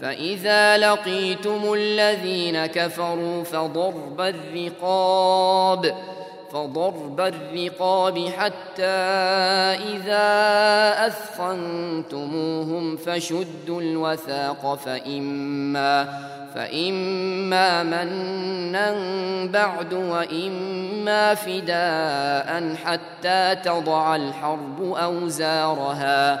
فإذا لقيتم الذين كفروا فضرب الرقاب فضرب الرقاب حتى إذا أثخنتموهم فشدوا الوثاق فإما فإما منا بعد وإما فداء حتى تضع الحرب أوزارها.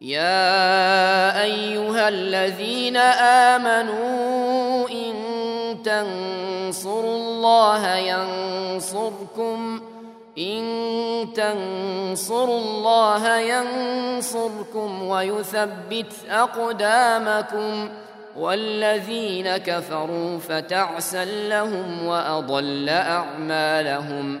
يا أيها الذين آمنوا إن تنصروا الله ينصركم إن تنصروا الله ينصركم ويثبت أقدامكم والذين كفروا فتعسا لهم وأضل أعمالهم.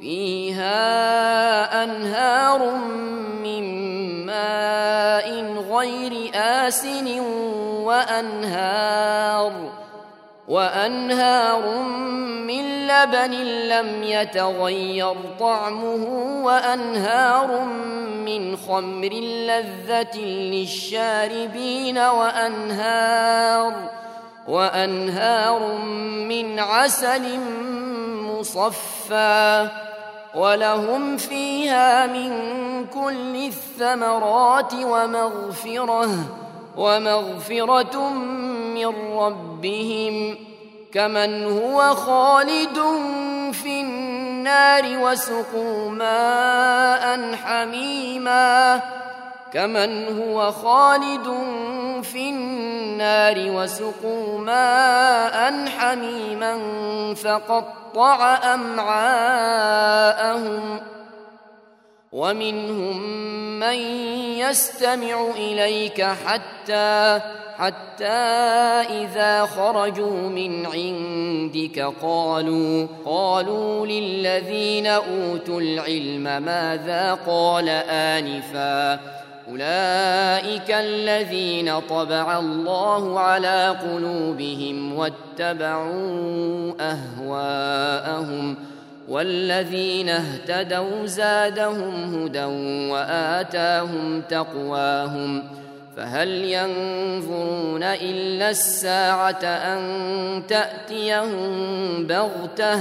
فيها أنهار من ماء غير آسن وأنهار وأنهار من لبن لم يتغير طعمه وأنهار من خمر لذة للشاربين وأنهار وأنهار من عسل مصفى ولهم فيها من كل الثمرات ومغفرة ومغفرة من ربهم. كمن هو خالد في النار وسقوا ماء حميما. كمن هو خالد في النار وسقوا ماء حميما فقطع أمعاءهم ومنهم من يستمع إليك حتى حتى إذا خرجوا من عندك قالوا قالوا للذين أوتوا العلم ماذا قال آنفا؟ أولئك الذين طبع الله على قلوبهم واتبعوا أهواءهم ۖ. والذين اهتدوا زادهم هدى وآتاهم تقواهم فهل ينظرون إلا الساعة أن تأتيهم بغتة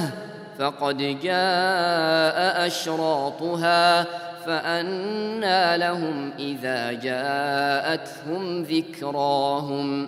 فقد جاء أشراطها فانى لهم إذا جاءتهم ذكراهم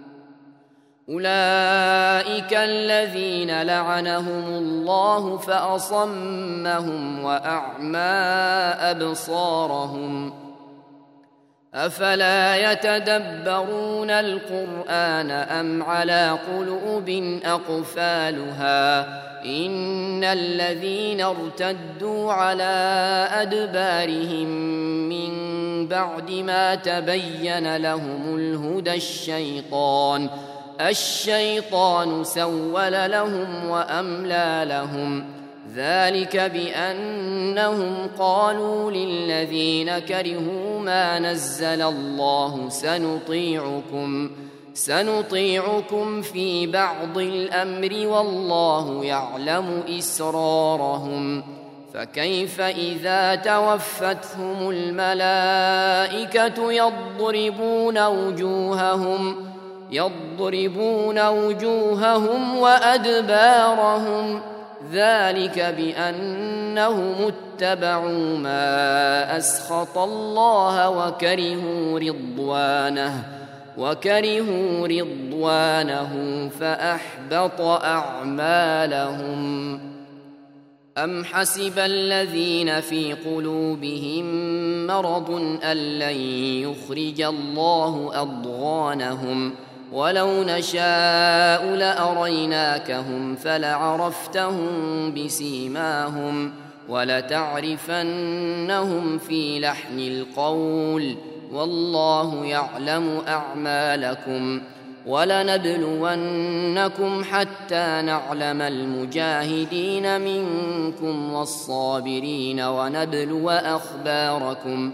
أولئك الذين لعنهم الله فأصمهم وأعمى أبصارهم أفلا يتدبرون القرآن أم على قلوب أقفالها إن الذين ارتدوا على أدبارهم من بعد ما تبين لهم الهدى الشيطان ۖ الشيطان سول لهم وأملى لهم ذلك بأنهم قالوا للذين كرهوا ما نزل الله سنطيعكم سنطيعكم في بعض الأمر والله يعلم إسرارهم فكيف إذا توفتهم الملائكة يضربون وجوههم يضربون وجوههم وأدبارهم ذلك بأنهم اتبعوا ما أسخط الله وكرهوا رضوانه وكرهوا رضوانه فأحبط أعمالهم أم حسب الذين في قلوبهم مرض أن لن يخرج الله أضغانهم ولو نشاء لأريناكهم فلعرفتهم بسيماهم ولتعرفنهم في لحن القول والله يعلم أعمالكم ولنبلونكم حتى نعلم المجاهدين منكم والصابرين ونبلو أخباركم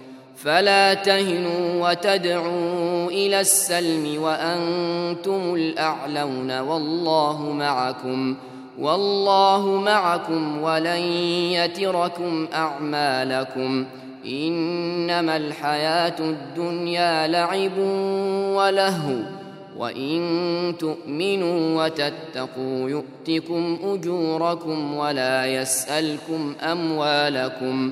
فلا تهنوا وتدعوا إلى السلم وأنتم الأعلون والله معكم والله معكم ولن يتركم أعمالكم. إنما الحياة الدنيا لعب ولهو وإن تؤمنوا وتتقوا يؤتكم أجوركم ولا يسألكم أموالكم.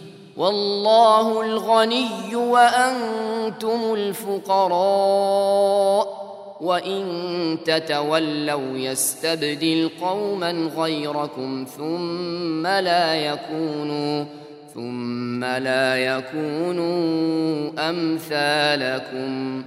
والله الغني وأنتم الفقراء وإن تتولوا يستبدل قوما غيركم ثم لا يكونوا ثم لا يكونوا أمثالكم.